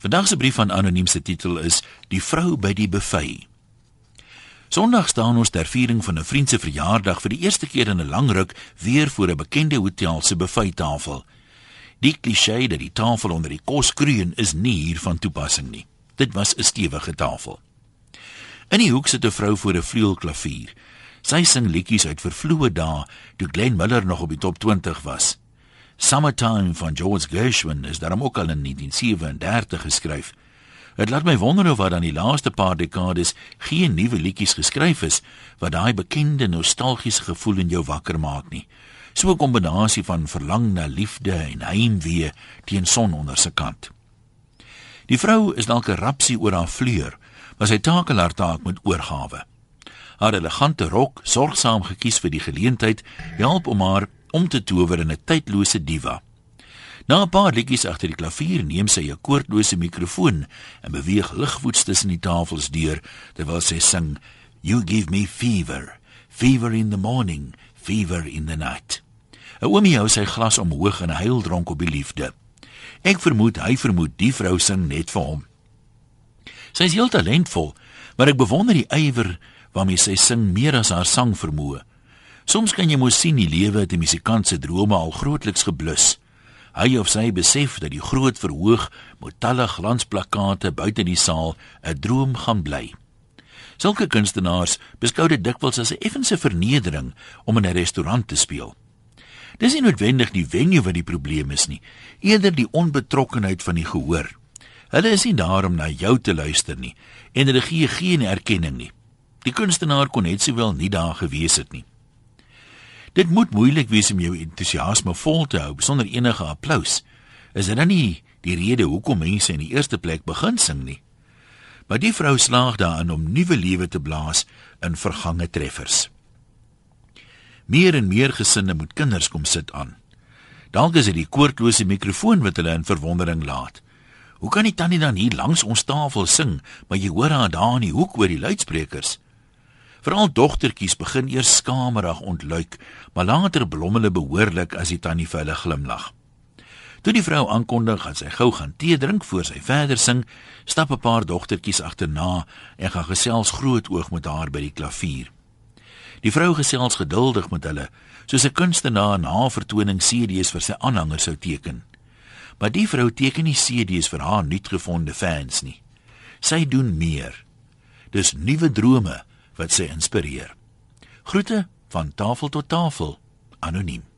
Vandag se brief van anoniem se titel is Die vrou by die buffet. Sondag staan ons ter viering van 'n vriend se verjaardag vir die eerste keer in 'n lang ruk weer voor 'n bekende hotel se buffettafel. Die klise dat die tafel onder die kos kroon is nie hier van toepassing nie. Dit was 'n stewige tafel. In die hoek sit 'n vrou voor 'n vleuelklavier. Sy sing liedjies uit vervloë dae toe Glenn Miller nog op die top 20 was. Summertime van George Gershwin is daarom ook al in 1937 geskryf. Dit laat my wonder of wat dan die laaste paar dekades geen nuwe liedjies geskryf is wat daai bekende nostalgiese gevoel in jou wakker maak nie. So 'n kombinasie van verlang na liefde en heimwee teen son onder se kant. Die vrou is dalk 'n rapsie oor haar vleur, maar sy takel haar taak met oorgawe. Haar elegante rok, sorgsaam gekies vir die geleentheid, help om haar om te tower in 'n tydlose diva. Na 'n paar liedjies agter die klavier neem sy 'n koordlose mikrofoon en beweeg ligvoets tussen die tafels deur terwyl sy sing You give me fever, fever in the morning, fever in the night. 'n Oomie hou sy glas omhoog en huil dronk op die liefde. Ek vermoed hy vermoed die vrou sing net vir hom. Sy is heel talentvol, maar ek bewonder die ywer waarmee sy sing meer as haar sang vermoë. Soms kan jy mos sien die lewe het 'n musikant se drome al grootliks geblus. Hy of sy besef dat die groot verhoog met talle glansplakate buite die saal 'n droom gaan bly. Sulke kunstenaars beskou dit dikwels as 'n effense vernedering om in 'n restaurant te speel. Dis nie noodwendig die venue wat die probleem is nie, eerder die onbetrokkenheid van die gehoor. Hulle is nie daar om na jou te luister nie en hulle gee geen erkenning nie. Die kunstenaar kon net sowel nie daar gewees het nie. Dit moet moeilik wees om jou entoesiasme vol te hou sonder enige applous. Is dit dan nie die rede hoekom mense in die eerste plek begin sing nie? Maar die vrou slaag daarin om nuwe lewe te blaas in vergange treffers. Meer en meer gesinne moet kinders kom sit aan. Dalk is dit die koordlose mikrofoon wat hulle in verwondering laat. Hoe kan die tannie dan hier langs ons tafel sing, maar jy hoor haar daar in die hoek oor die luidsprekers? Veral dogtertjies begin eers skamerig ontluik, maar later blom hulle behoorlik as die tannie vir hulle glimlag. Toe die vrou aankondig dat sy gou gaan tee drink voor sy verder sing, stap 'n paar dogtertjies agterna en gaan gesels groot oog met haar by die klavier. Die vrou gesels geduldig met hulle, soos 'n kunstenaar na vertoning CD's vir sy aanhangers sou teken. Maar die vrou teken nie CD's vir haar nuutgevonde fans nie. Sy doen meer. Dis nuwe drome wat sy inspireer. Groete van tafel tot tafel, anoniem.